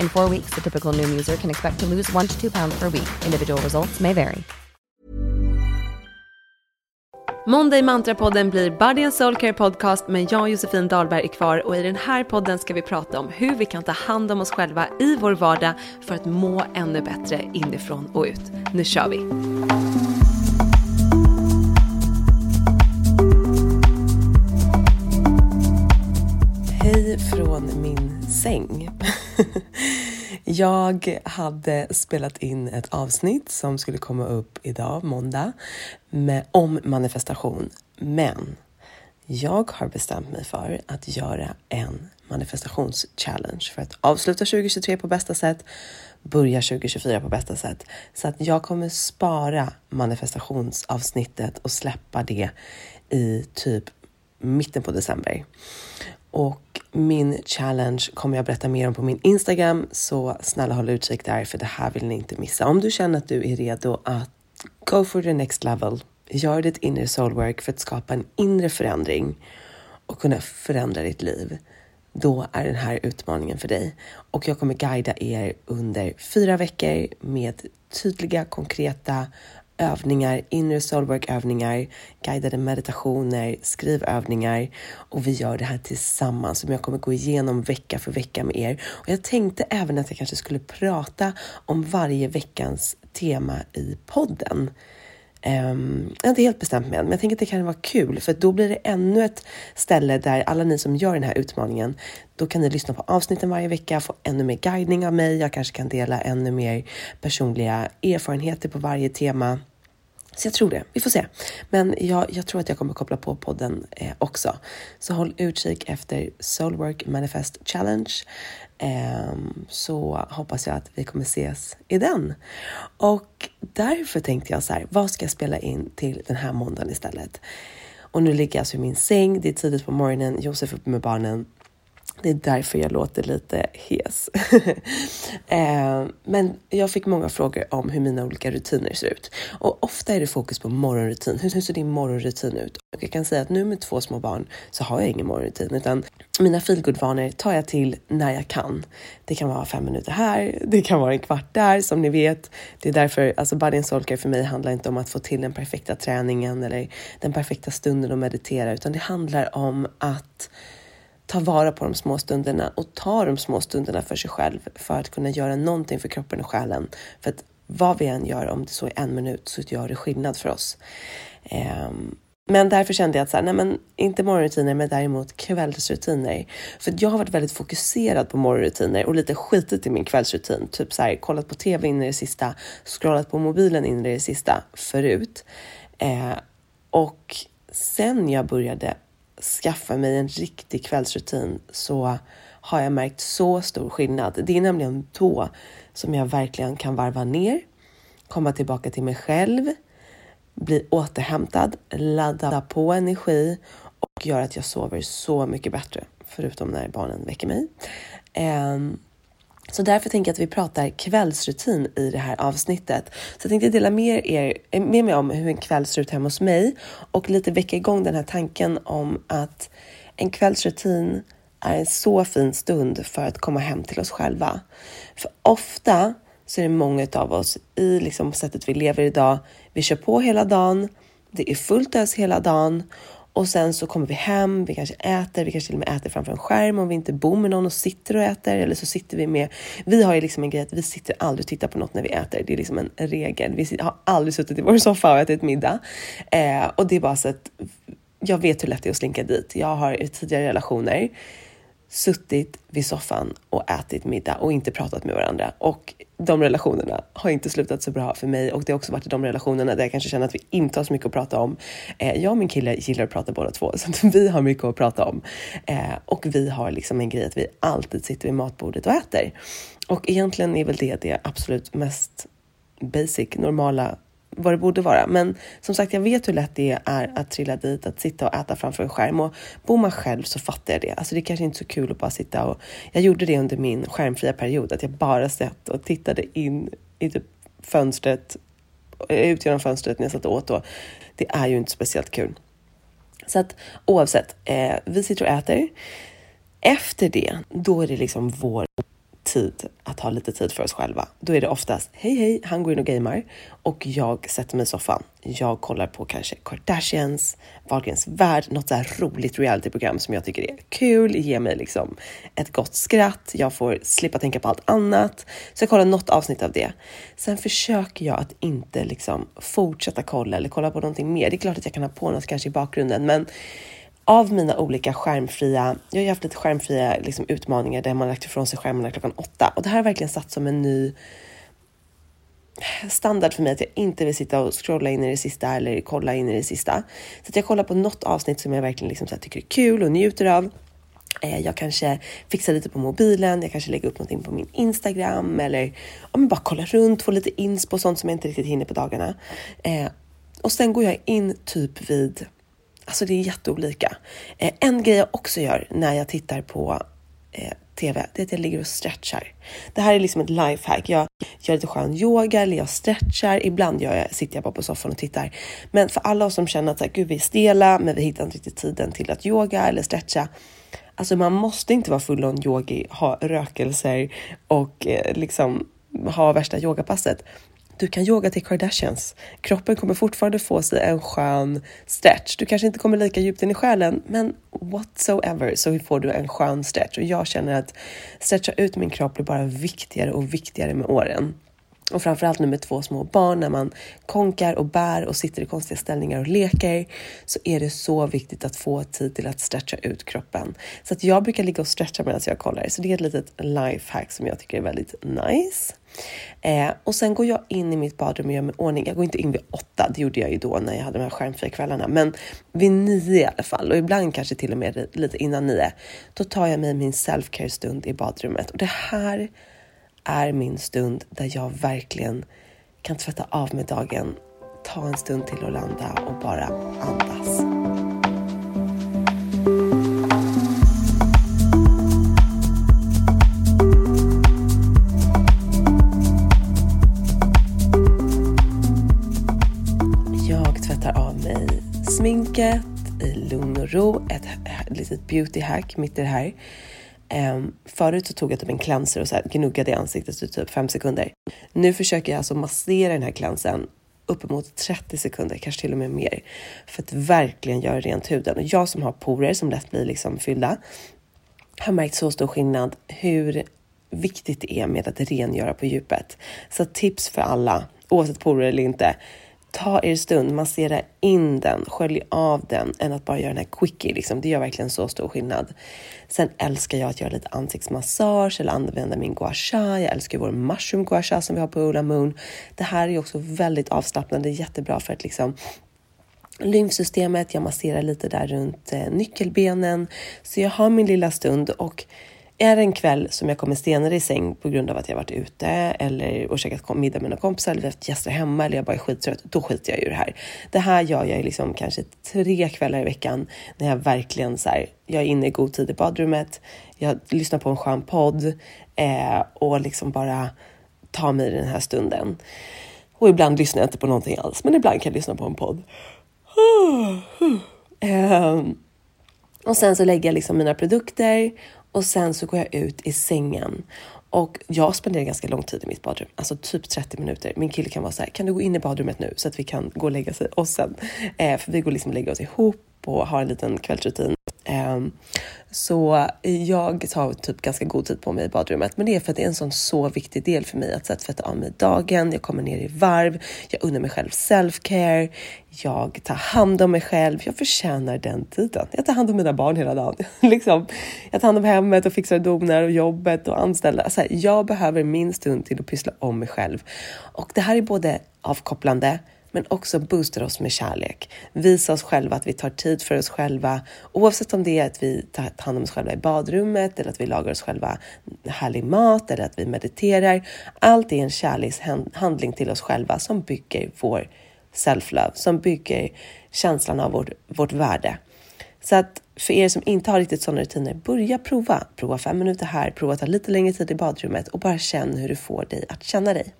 In four weeks, the typical Noom user can expect to lose one to two pounds per week. Individual results may vary. Monday Mantra-podden blir Body and Soul Care Podcast men jag och Josefin Dahlberg är kvar och i den här podden ska vi prata om hur vi kan ta hand om oss själva i vår vardag för att må ännu bättre inifrån och ut. Nu kör vi! Hej från min säng. Jag hade spelat in ett avsnitt som skulle komma upp idag, måndag, med, om manifestation. Men jag har bestämt mig för att göra en manifestationschallenge för att avsluta 2023 på bästa sätt, börja 2024 på bästa sätt. Så att jag kommer spara manifestationsavsnittet och släppa det i typ mitten på december. Och min challenge kommer jag berätta mer om på min Instagram, så snälla håll utkik där för det här vill ni inte missa. Om du känner att du är redo att go for the next level, gör ditt inre soulwork för att skapa en inre förändring och kunna förändra ditt liv, då är den här utmaningen för dig. Och jag kommer guida er under fyra veckor med tydliga, konkreta övningar, inre soulwork-övningar, guidade meditationer, skrivövningar och vi gör det här tillsammans som jag kommer gå igenom vecka för vecka med er. Och jag tänkte även att jag kanske skulle prata om varje veckans tema i podden. Um, jag har inte helt bestämt mig än, men jag tänker att det kan vara kul för då blir det ännu ett ställe där alla ni som gör den här utmaningen, då kan ni lyssna på avsnitten varje vecka, få ännu mer guidning av mig. Jag kanske kan dela ännu mer personliga erfarenheter på varje tema. Så jag tror det. Vi får se. Men jag, jag tror att jag kommer koppla på podden eh, också. Så håll utkik efter Soulwork Manifest Challenge. Eh, så hoppas jag att vi kommer ses i den. Och därför tänkte jag så här, vad ska jag spela in till den här måndagen istället? Och nu ligger jag alltså i min säng, det är tidigt på morgonen, Josef är uppe med barnen det är därför jag låter lite hes. eh, men jag fick många frågor om hur mina olika rutiner ser ut. Och ofta är det fokus på morgonrutin. Hur, ser din morgonrutin ut? Och jag kan säga att nu med två små barn så har jag ingen morgonrutin utan mina feelgood-vanor tar jag till när jag kan. Det kan vara fem minuter här, det kan vara en kvart där som ni vet. Det är därför, alltså Body and Soul Care för mig handlar inte om att få till den perfekta träningen eller den perfekta stunden att meditera utan det handlar om att ta vara på de små stunderna och ta de små stunderna för sig själv för att kunna göra någonting för kroppen och själen. För att vad vi än gör, om det så är en minut, så gör det skillnad för oss. Um, men därför kände jag att så här, nej men inte morgonrutiner, men däremot kvällsrutiner. För jag har varit väldigt fokuserad på morgonrutiner och lite skitit i min kvällsrutin. Typ så här, kollat på TV in i det sista, scrollat på mobilen in i det sista förut. Eh, och sen jag började skaffa mig en riktig kvällsrutin så har jag märkt så stor skillnad. Det är nämligen då som jag verkligen kan varva ner, komma tillbaka till mig själv, bli återhämtad, ladda på energi och göra att jag sover så mycket bättre, förutom när barnen väcker mig. Um, så därför tänker jag att vi pratar kvällsrutin i det här avsnittet. Så jag tänkte dela med, er, eh, med mig om hur en kväll ser ut hemma hos mig och lite väcka igång den här tanken om att en kvällsrutin är en så fin stund för att komma hem till oss själva. För ofta så är det många av oss i liksom sättet vi lever idag. Vi kör på hela dagen. Det är fullt ös hela dagen och sen så kommer vi hem, vi kanske äter, vi kanske till och med äter framför en skärm om vi inte bor med någon och sitter och äter. Eller så sitter vi med, vi har ju liksom en grej att vi sitter aldrig och tittar på något när vi äter. Det är liksom en regel. Vi har aldrig suttit i vår soffa och ätit middag. Eh, och det är bara så att jag vet hur lätt det är att slinka dit. Jag har i tidigare relationer suttit vid soffan och ätit middag och inte pratat med varandra. Och de relationerna har inte slutat så bra för mig och det har också varit i de relationerna där jag kanske känner att vi inte har så mycket att prata om. Eh, jag och min kille gillar att prata båda två, så vi har mycket att prata om. Eh, och vi har liksom en grej att vi alltid sitter vid matbordet och äter. Och egentligen är väl det det absolut mest basic, normala vad det borde vara. Men som sagt, jag vet hur lätt det är att trilla dit, att sitta och äta framför en skärm. Och bor man själv så fattar jag det. Alltså det är kanske inte är så kul att bara sitta och... Jag gjorde det under min skärmfria period, att jag bara satt och tittade in i typ fönstret, ut genom fönstret när jag satt och åt. då. det är ju inte speciellt kul. Så att oavsett, eh, vi sitter och äter. Efter det, då är det liksom vår tid att ha lite tid för oss själva. Då är det oftast hej hej, han går in och gamer och jag sätter mig i soffan. Jag kollar på kanske Kardashians, Wahlgrens värld, något så här roligt realityprogram som jag tycker är kul, ger mig liksom ett gott skratt. Jag får slippa tänka på allt annat. Så jag kollar något avsnitt av det. Sen försöker jag att inte liksom fortsätta kolla eller kolla på någonting mer. Det är klart att jag kan ha på något kanske i bakgrunden, men av mina olika skärmfria, jag har ju haft lite skärmfria liksom, utmaningar där man lagt ifrån sig skärmarna klockan åtta och det här har verkligen satt som en ny standard för mig att jag inte vill sitta och scrolla in i det sista eller kolla in i det sista. Så att jag kollar på något avsnitt som jag verkligen liksom så tycker är kul och njuter av. Eh, jag kanske fixar lite på mobilen, jag kanske lägger upp någonting på min Instagram eller ja, bara kollar runt, får lite inspo och sånt som jag inte riktigt hinner på dagarna. Eh, och sen går jag in typ vid Alltså det är jätteolika. Eh, en grej jag också gör när jag tittar på eh, TV, det är att jag ligger och stretchar. Det här är liksom ett lifehack. Jag gör lite skön yoga eller jag stretchar. Ibland gör jag, sitter jag bara på soffan och tittar. Men för alla oss som känner att så här, gud, vi är stela, men vi hittar inte riktigt tiden till att yoga eller stretcha. Alltså man måste inte vara full on yogi, ha rökelser och eh, liksom ha värsta yogapasset. Du kan yoga till Kardashians. Kroppen kommer fortfarande få sig en skön stretch. Du kanske inte kommer lika djupt in i själen, men whatsoever så får du en skön stretch. Och jag känner att stretcha ut min kropp blir bara viktigare och viktigare med åren. Och framförallt nu med två små barn, när man konkar och bär och sitter i konstiga ställningar och leker, så är det så viktigt att få tid till att stretcha ut kroppen. Så att jag brukar ligga och stretcha medan jag kollar, så det är ett litet lifehack som jag tycker är väldigt nice. Eh, och sen går jag in i mitt badrum och gör mig ordning. Jag går inte in vid åtta, det gjorde jag ju då när jag hade de här skärmfria kvällarna, men vid nio i alla fall och ibland kanske till och med lite innan nio. Då tar jag mig min selfcare stund i badrummet och det här är min stund där jag verkligen kan tvätta av mig dagen, ta en stund till att landa och bara andas. Sminket i lugn och ro, ett litet beauty hack mitt i det här. Um, förut så tog jag typ en cleanser och så här gnuggade i ansiktet i typ 5 sekunder. Nu försöker jag alltså massera den här cleansern uppemot 30 sekunder, kanske till och med mer, för att verkligen göra rent huden. Och jag som har porer som lätt blir liksom fyllda har märkt så stor skillnad hur viktigt det är med att rengöra på djupet. Så tips för alla, oavsett porer eller inte, ta er stund, massera in den, skölj av den än att bara göra den här quickie. Liksom. Det gör verkligen så stor skillnad. Sen älskar jag att göra lite ansiktsmassage eller använda min gua sha. Jag älskar vår mushroom gua sha som vi har på Ola Moon. Det här är också väldigt avslappnande, jättebra för att liksom lymfsystemet. Jag masserar lite där runt eh, nyckelbenen. Så jag har min lilla stund och är det en kväll som jag kommer senare i säng på grund av att jag varit ute eller och käkat middag med några kompisar eller vi haft gäster hemma eller jag bara är skittrött, då skiter jag i det här. Det här gör jag liksom kanske tre kvällar i veckan när jag verkligen så här, jag är inne i god tid i badrummet, jag lyssnar på en skön podd eh, och liksom bara tar mig den här stunden. Och ibland lyssnar jag inte på någonting alls, men ibland kan jag lyssna på en podd. Eh, och sen så lägger jag liksom mina produkter och sen så går jag ut i sängen. Och jag spenderar ganska lång tid i mitt badrum, alltså typ 30 minuter. Min kille kan vara så här, kan du gå in i badrummet nu så att vi kan gå och lägga oss och sen, eh, för vi går liksom och lägger oss ihop och har en liten kvällsrutin. Ehm, så jag tar typ ganska god tid på mig i badrummet, men det är för att det är en sån så viktig del för mig att så tvätta av mig dagen. Jag kommer ner i varv. Jag unnar mig själv self-care. Jag tar hand om mig själv. Jag förtjänar den tiden. Jag tar hand om mina barn hela dagen. liksom. Jag tar hand om hemmet och fixar och donar och jobbet och anställda. Alltså, jag behöver min stund till att pyssla om mig själv. Och det här är både avkopplande men också boostar oss med kärlek. Visa oss själva att vi tar tid för oss själva, oavsett om det är att vi tar hand om oss själva i badrummet eller att vi lagar oss själva härlig mat eller att vi mediterar. Allt är en kärlekshandling till oss själva som bygger vår self-love, som bygger känslan av vårt, vårt värde. Så att för er som inte har riktigt sådana rutiner, börja prova. Prova fem minuter här, prova att ta lite längre tid i badrummet och bara känn hur du får dig att känna dig.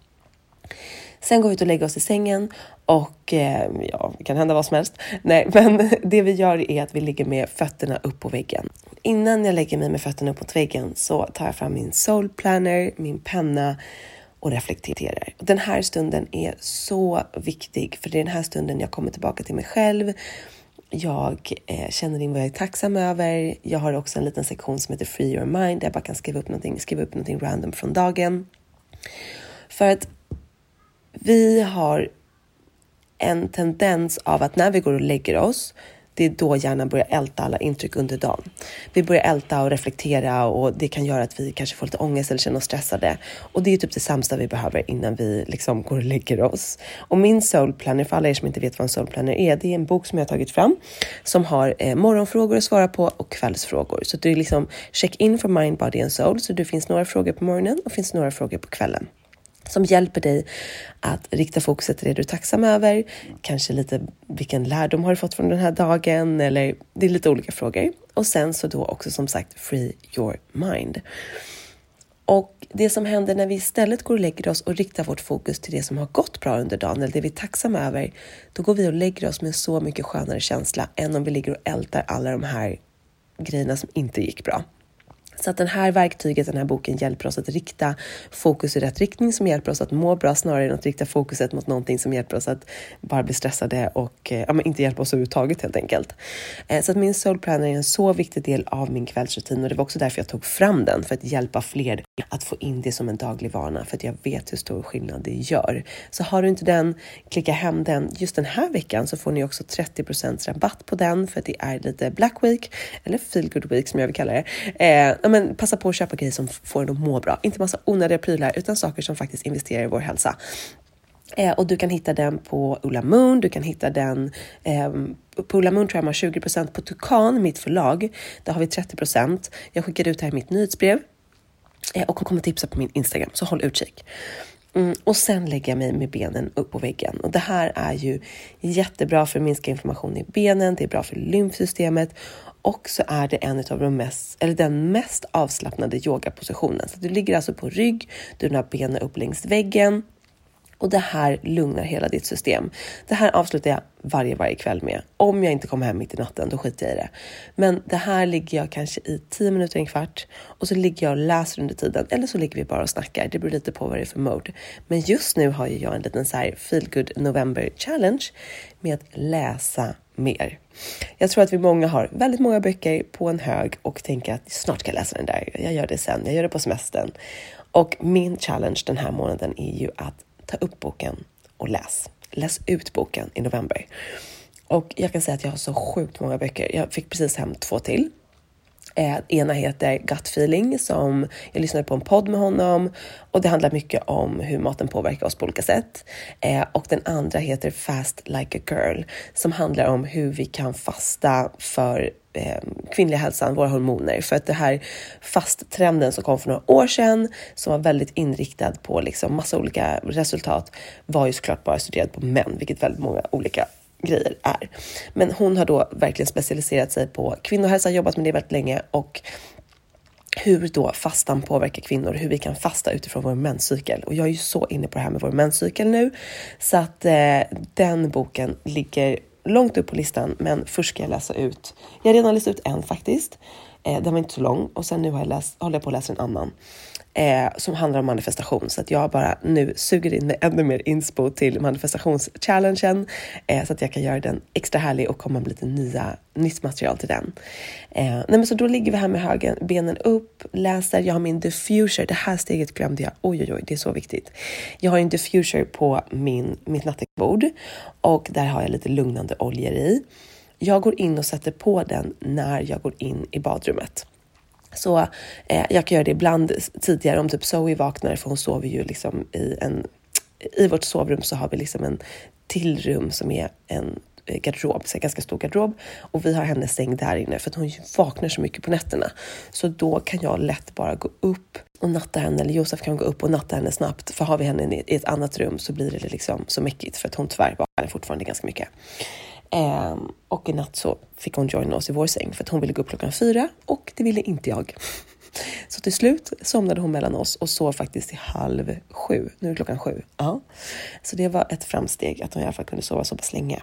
Sen går vi ut och lägger oss i sängen och eh, ja, det kan hända vad som helst. Nej, men det vi gör är att vi ligger med fötterna upp på väggen. Innan jag lägger mig med fötterna upp mot väggen så tar jag fram min soul planner, min penna och reflekterar. Den här stunden är så viktig för det är den här stunden jag kommer tillbaka till mig själv. Jag eh, känner in vad jag är tacksam över. Jag har också en liten sektion som heter Free Your Mind där jag bara kan skriva upp någonting, skriva upp någonting random från dagen. För att vi har en tendens av att när vi går och lägger oss, det är då hjärnan börjar älta alla intryck under dagen. Vi börjar älta och reflektera och det kan göra att vi kanske får lite ångest eller känner oss stressade. Och det är typ det sämsta vi behöver innan vi liksom går och lägger oss. Och min soul planner, för alla er som inte vet vad en soul planner är, det är en bok som jag har tagit fram som har eh, morgonfrågor att svara på och kvällsfrågor. Så det är liksom check in för mind, body and soul. Så det finns några frågor på morgonen och finns några frågor på kvällen som hjälper dig att rikta fokuset till det du är tacksam över. Kanske lite vilken lärdom har du fått från den här dagen? Eller det är lite olika frågor. Och sen så då också som sagt free your mind. Och det som händer när vi istället går och lägger oss och riktar vårt fokus till det som har gått bra under dagen eller det vi är tacksamma över, då går vi och lägger oss med så mycket skönare känsla än om vi ligger och ältar alla de här grejerna som inte gick bra. Så att den här verktyget, den här boken hjälper oss att rikta fokus i rätt riktning som hjälper oss att må bra snarare än att rikta fokuset mot någonting som hjälper oss att bara bli stressade och eh, ja, men inte hjälpa oss överhuvudtaget helt enkelt. Eh, så att min soul planner är en så viktig del av min kvällsrutin och det var också därför jag tog fram den för att hjälpa fler att få in det som en daglig vana för att jag vet hur stor skillnad det gör. Så har du inte den, klicka hem den. Just den här veckan så får ni också 30% rabatt på den för att det är lite Black Week eller Feel Good Week som jag vill kalla det. Eh, ja, men passa på att köpa grejer som får en att må bra. Inte massa onödiga prylar utan saker som faktiskt investerar i vår hälsa. Eh, och du kan hitta den på Ulla Moon, du kan hitta den eh, på Ulla Moon tror jag man har 20 på Tukan, mitt förlag. Där har vi 30% Jag skickar ut det här i mitt nyhetsbrev eh, och kommer tipsa på min Instagram, så håll utkik. Mm, och sen lägger jag mig med benen upp på väggen. Och det här är ju jättebra för att minska inflammation i benen, det är bra för lymfsystemet och så är det en av de mest, eller den mest avslappnade yogapositionen. Så du ligger alltså på rygg, du har benen upp längs väggen och det här lugnar hela ditt system. Det här avslutar jag varje, varje kväll med. Om jag inte kommer hem mitt i natten, då skiter jag i det. Men det här ligger jag kanske i 10 minuter, en kvart och så ligger jag och läser under tiden. Eller så ligger vi bara och snackar. Det beror lite på vad det är för mode. Men just nu har jag en liten så här feel good November challenge med att läsa mer. Jag tror att vi många har väldigt många böcker på en hög och tänker att snart ska jag läsa den där. Jag gör det sen. Jag gör det på semestern. Och min challenge den här månaden är ju att ta upp boken och läs. Läs ut boken i november. Och jag kan säga att jag har så sjukt många böcker. Jag fick precis hem två till Eh, ena heter Gut feeling som jag lyssnade på en podd med honom och det handlar mycket om hur maten påverkar oss på olika sätt. Eh, och den andra heter Fast like a girl som handlar om hur vi kan fasta för Eh, kvinnliga hälsan, våra hormoner. För att det här fasttrenden som kom för några år sedan, som var väldigt inriktad på liksom massa olika resultat, var ju såklart bara studerad på män, vilket väldigt många olika grejer är. Men hon har då verkligen specialiserat sig på kvinnohälsa, jobbat med det väldigt länge och hur då fastan påverkar kvinnor, hur vi kan fasta utifrån vår menscykel. Och jag är ju så inne på det här med vår menscykel nu, så att eh, den boken ligger långt upp på listan, men först ska jag läsa ut. Jag har redan läst ut en faktiskt. Eh, den var inte så lång och sen nu har jag läst, håller jag på att läsa en annan eh, som handlar om manifestation. Så att jag bara nu suger in mig ännu mer inspo till manifestationschallengen eh, så att jag kan göra den extra härlig och komma med lite nya, nytt material till den. Eh, nej men så då ligger vi här med högen, benen upp, läser. Jag har min diffuser. Det här steget glömde jag. Oj, oj, oj, det är så viktigt. Jag har en diffuser på min, mitt nattduksbord och där har jag lite lugnande oljor i. Jag går in och sätter på den när jag går in i badrummet. Så eh, jag kan göra det ibland tidigare om typ Zoe vaknar, för hon sover ju liksom i en... I vårt sovrum så har vi liksom en till rum som är en eh, garderob, så en ganska stor garderob och vi har hennes säng där inne för att hon vaknar så mycket på nätterna. Så då kan jag lätt bara gå upp och natta henne, eller Josef kan gå upp och natta henne snabbt. För har vi henne i ett annat rum så blir det liksom så mäckigt för att hon tyvärr vaknar fortfarande ganska mycket. Eh, och i natt så fick hon joina oss i vår säng för att hon ville gå upp klockan fyra och det ville inte jag. Så till slut somnade hon mellan oss och sov faktiskt till halv sju. Nu är klockan sju. Ja. Så det var ett framsteg att hon i alla fall kunde sova så pass länge.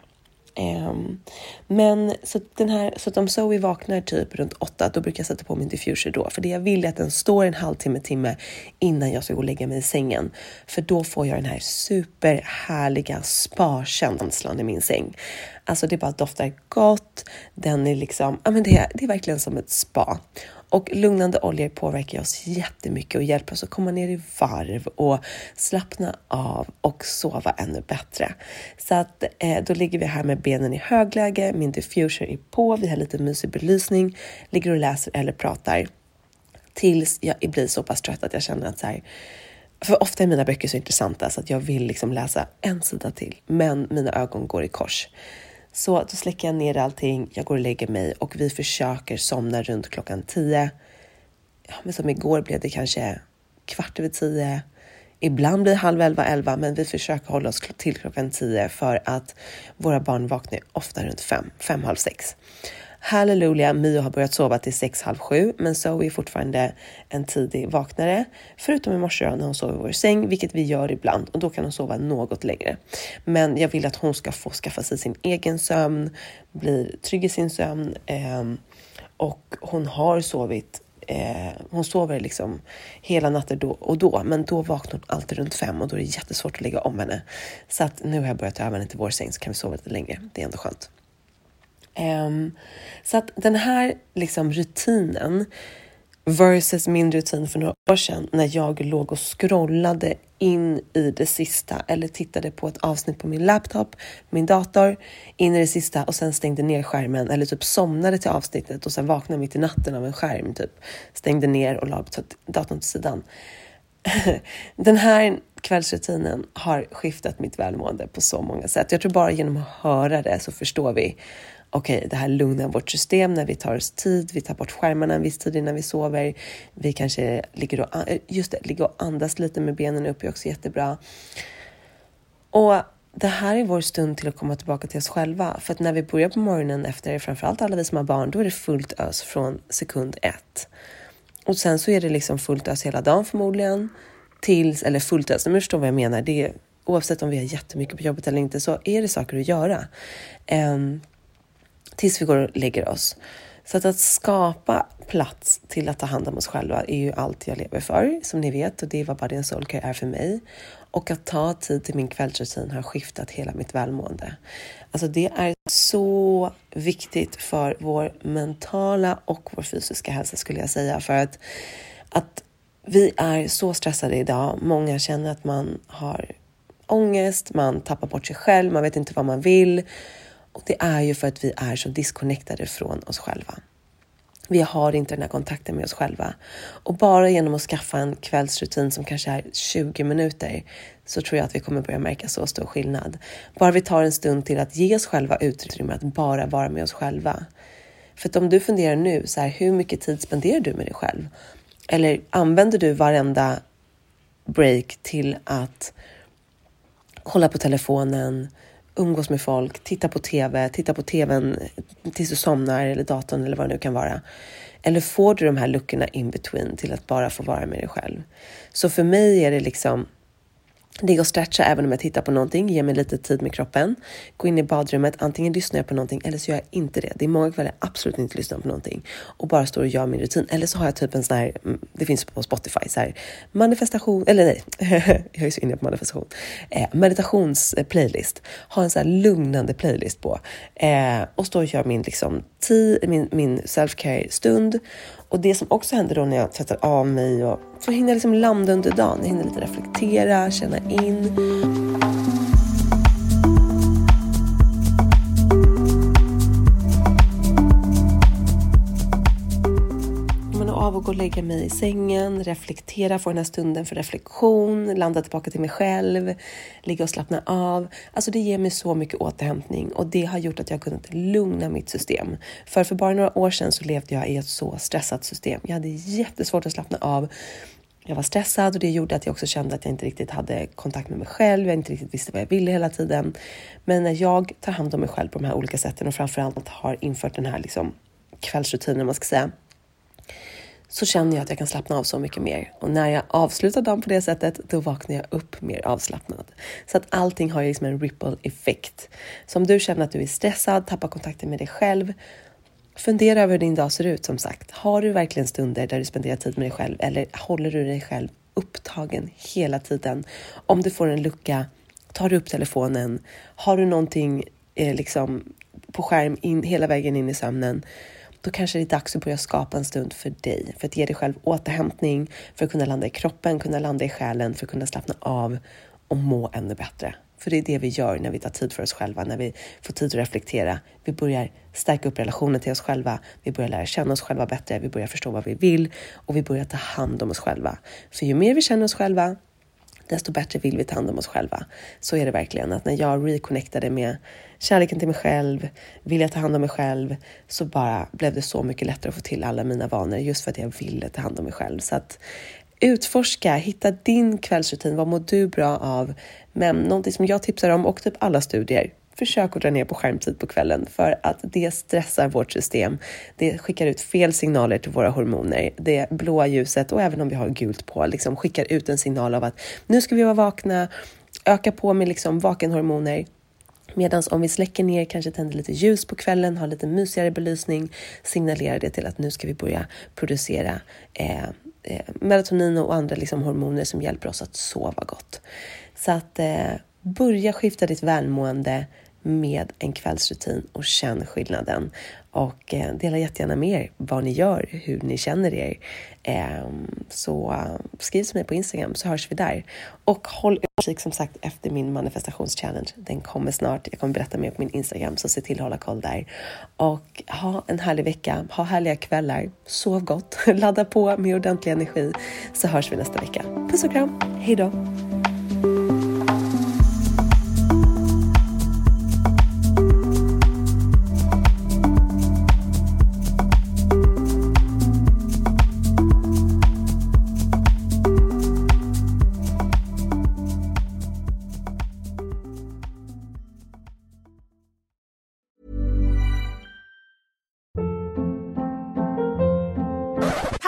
Um, men så, den här, så att om Zoe vaknar typ runt åtta, då brukar jag sätta på min diffuser då. För det jag vill är att den står en halvtimme, timme innan jag ska gå och lägga mig i sängen. För då får jag den här superhärliga sparkänslan i min säng. Alltså det bara doftar gott. Den är liksom, ja men det, det är verkligen som ett spa. Och lugnande oljor påverkar oss jättemycket och hjälper oss att komma ner i varv och slappna av och sova ännu bättre. Så att eh, då ligger vi här med benen i högläge, min diffuser är på, vi har lite mysig belysning, ligger och läser eller pratar tills jag blir så pass trött att jag känner att så här, för ofta är mina böcker så intressanta så alltså, att jag vill liksom läsa en sida till, men mina ögon går i kors. Så då släcker jag ner allting, jag går och lägger mig och vi försöker somna runt klockan tio. Ja, men som igår blev det kanske kvart över tio. Ibland blir det halv elva, elva, men vi försöker hålla oss till klockan tio för att våra barn vaknar ofta runt fem, fem, halv sex. Halleluja, Mio har börjat sova till sex, halv sju, men Zoe är fortfarande en tidig vaknare. Förutom i morse när hon sover i vår säng, vilket vi gör ibland och då kan hon sova något längre. Men jag vill att hon ska få skaffa sig sin egen sömn, bli trygg i sin sömn eh, och hon har sovit Eh, hon sover liksom hela natten då och då, men då vaknar hon alltid runt fem och då är det jättesvårt att lägga om henne. Så att nu har jag börjat ta över henne till vår säng så kan vi sova lite längre. Det är ändå skönt. Um, så att den här liksom rutinen versus min rutin för några år sedan när jag låg och scrollade in i det sista eller tittade på ett avsnitt på min laptop, min dator, in i det sista och sen stängde ner skärmen eller typ somnade till avsnittet och sen vaknade mitt i natten av en skärm, typ stängde ner och la datorn till sidan. Den här kvällsrutinen har skiftat mitt välmående på så många sätt. Jag tror bara genom att höra det så förstår vi okej, okay, det här lugnar vårt system när vi tar oss tid, vi tar bort skärmarna en viss tid innan vi sover. Vi kanske ligger och, eh, just det, ligger och andas lite med benen upp är också jättebra. Och det här är vår stund till att komma tillbaka till oss själva. För att när vi börjar på morgonen efter, framförallt alla vi som har barn, då är det fullt ös från sekund ett. Och sen så är det liksom fullt ös hela dagen förmodligen. Tills, eller fullt ös, men förstår vad jag menar. Det är, oavsett om vi har jättemycket på jobbet eller inte så är det saker att göra. Um, tills vi går och lägger oss. Så att, att skapa plats till att ta hand om oss själva är ju allt jag lever för, som ni vet, och det är vad Body and soulcare är för mig. Och att ta tid till min kvällsrutin har skiftat hela mitt välmående. Alltså det är så viktigt för vår mentala och vår fysiska hälsa skulle jag säga, för att, att vi är så stressade idag. Många känner att man har ångest, man tappar bort sig själv, man vet inte vad man vill. Och det är ju för att vi är så disconnectade från oss själva. Vi har inte den här kontakten med oss själva. Och bara genom att skaffa en kvällsrutin som kanske är 20 minuter så tror jag att vi kommer börja märka så stor skillnad. Bara vi tar en stund till att ge oss själva utrymme att bara vara med oss själva. För att om du funderar nu, så här, hur mycket tid spenderar du med dig själv? Eller använder du varenda break till att kolla på telefonen, umgås med folk, titta på TV, titta på TVn tills du somnar eller datorn eller vad det nu kan vara. Eller får du de här luckorna in between till att bara få vara med dig själv? Så för mig är det liksom Ligga och stretcha även om jag tittar på någonting, ge mig lite tid med kroppen. Gå in i badrummet, antingen lyssnar jag på någonting eller så gör jag inte det. Det är många kvällar jag absolut inte lyssnar på någonting och bara står och gör min rutin. Eller så har jag typ en sån här, mm, det finns på Spotify, så här manifestation, eller nej, jag är så inne på manifestation. Eh, meditationsplaylist. Har en så här lugnande playlist på eh, och står och gör min, liksom, tid, min, min self-care stund och det som också händer då när jag tvättar av mig och så hinner jag liksom landa under dagen. Jag hinner lite reflektera, känna in. Och lägga mig i sängen, reflektera, få den här stunden för reflektion, landa tillbaka till mig själv, ligga och slappna av. Alltså det ger mig så mycket återhämtning och det har gjort att jag kunnat lugna mitt system. För för bara några år sedan så levde jag i ett så stressat system. Jag hade jättesvårt att slappna av. Jag var stressad och det gjorde att jag också kände att jag inte riktigt hade kontakt med mig själv. Jag inte riktigt visste vad jag ville hela tiden. Men när jag tar hand om mig själv på de här olika sätten och framförallt har infört den här liksom kvällsrutinen, man ska säga, så känner jag att jag kan slappna av så mycket mer. Och när jag avslutar dagen på det sättet, då vaknar jag upp mer avslappnad. Så att allting har ju liksom en ripple effekt. Så om du känner att du är stressad, tappar kontakten med dig själv, fundera över hur din dag ser ut som sagt. Har du verkligen stunder där du spenderar tid med dig själv eller håller du dig själv upptagen hela tiden? Om du får en lucka, tar du upp telefonen? Har du någonting eh, liksom på skärm in, hela vägen in i sömnen? Då kanske det är dags att börja skapa en stund för dig, för att ge dig själv återhämtning, för att kunna landa i kroppen, kunna landa i själen, för att kunna slappna av och må ännu bättre. För det är det vi gör när vi tar tid för oss själva, när vi får tid att reflektera. Vi börjar stärka upp relationen till oss själva, vi börjar lära känna oss själva bättre, vi börjar förstå vad vi vill och vi börjar ta hand om oss själva. För ju mer vi känner oss själva, desto bättre vill vi ta hand om oss själva. Så är det verkligen, att när jag reconnectade med kärleken till mig själv, vilja ta hand om mig själv, så bara blev det så mycket lättare att få till alla mina vanor just för att jag ville ta hand om mig själv. Så att utforska, hitta din kvällsrutin. Vad mår du bra av? Men någonting som jag tipsar om och typ alla studier försök att dra ner på skärmtid på kvällen för att det stressar vårt system. Det skickar ut fel signaler till våra hormoner. Det blåa ljuset och även om vi har gult på liksom skickar ut en signal av att nu ska vi vara vakna, öka på med liksom vakenhormoner. Medan om vi släcker ner, kanske tänder lite ljus på kvällen, har lite mysigare belysning, signalerar det till att nu ska vi börja producera eh, eh, melatonin och andra liksom hormoner som hjälper oss att sova gott. Så att eh, börja skifta ditt välmående med en kvällsrutin och känn skillnaden. Och eh, dela jättegärna med er vad ni gör, hur ni känner er. Ehm, eh, så skriv till mig på Instagram så hörs vi där. Och håll utkik som sagt efter min manifestationschallenge. Den kommer snart. Jag kommer berätta mer på min Instagram så se till att hålla koll där. Och ha en härlig vecka, ha härliga kvällar, sov gott, ladda på med ordentlig energi så hörs vi nästa vecka. Puss och kram, hejdå!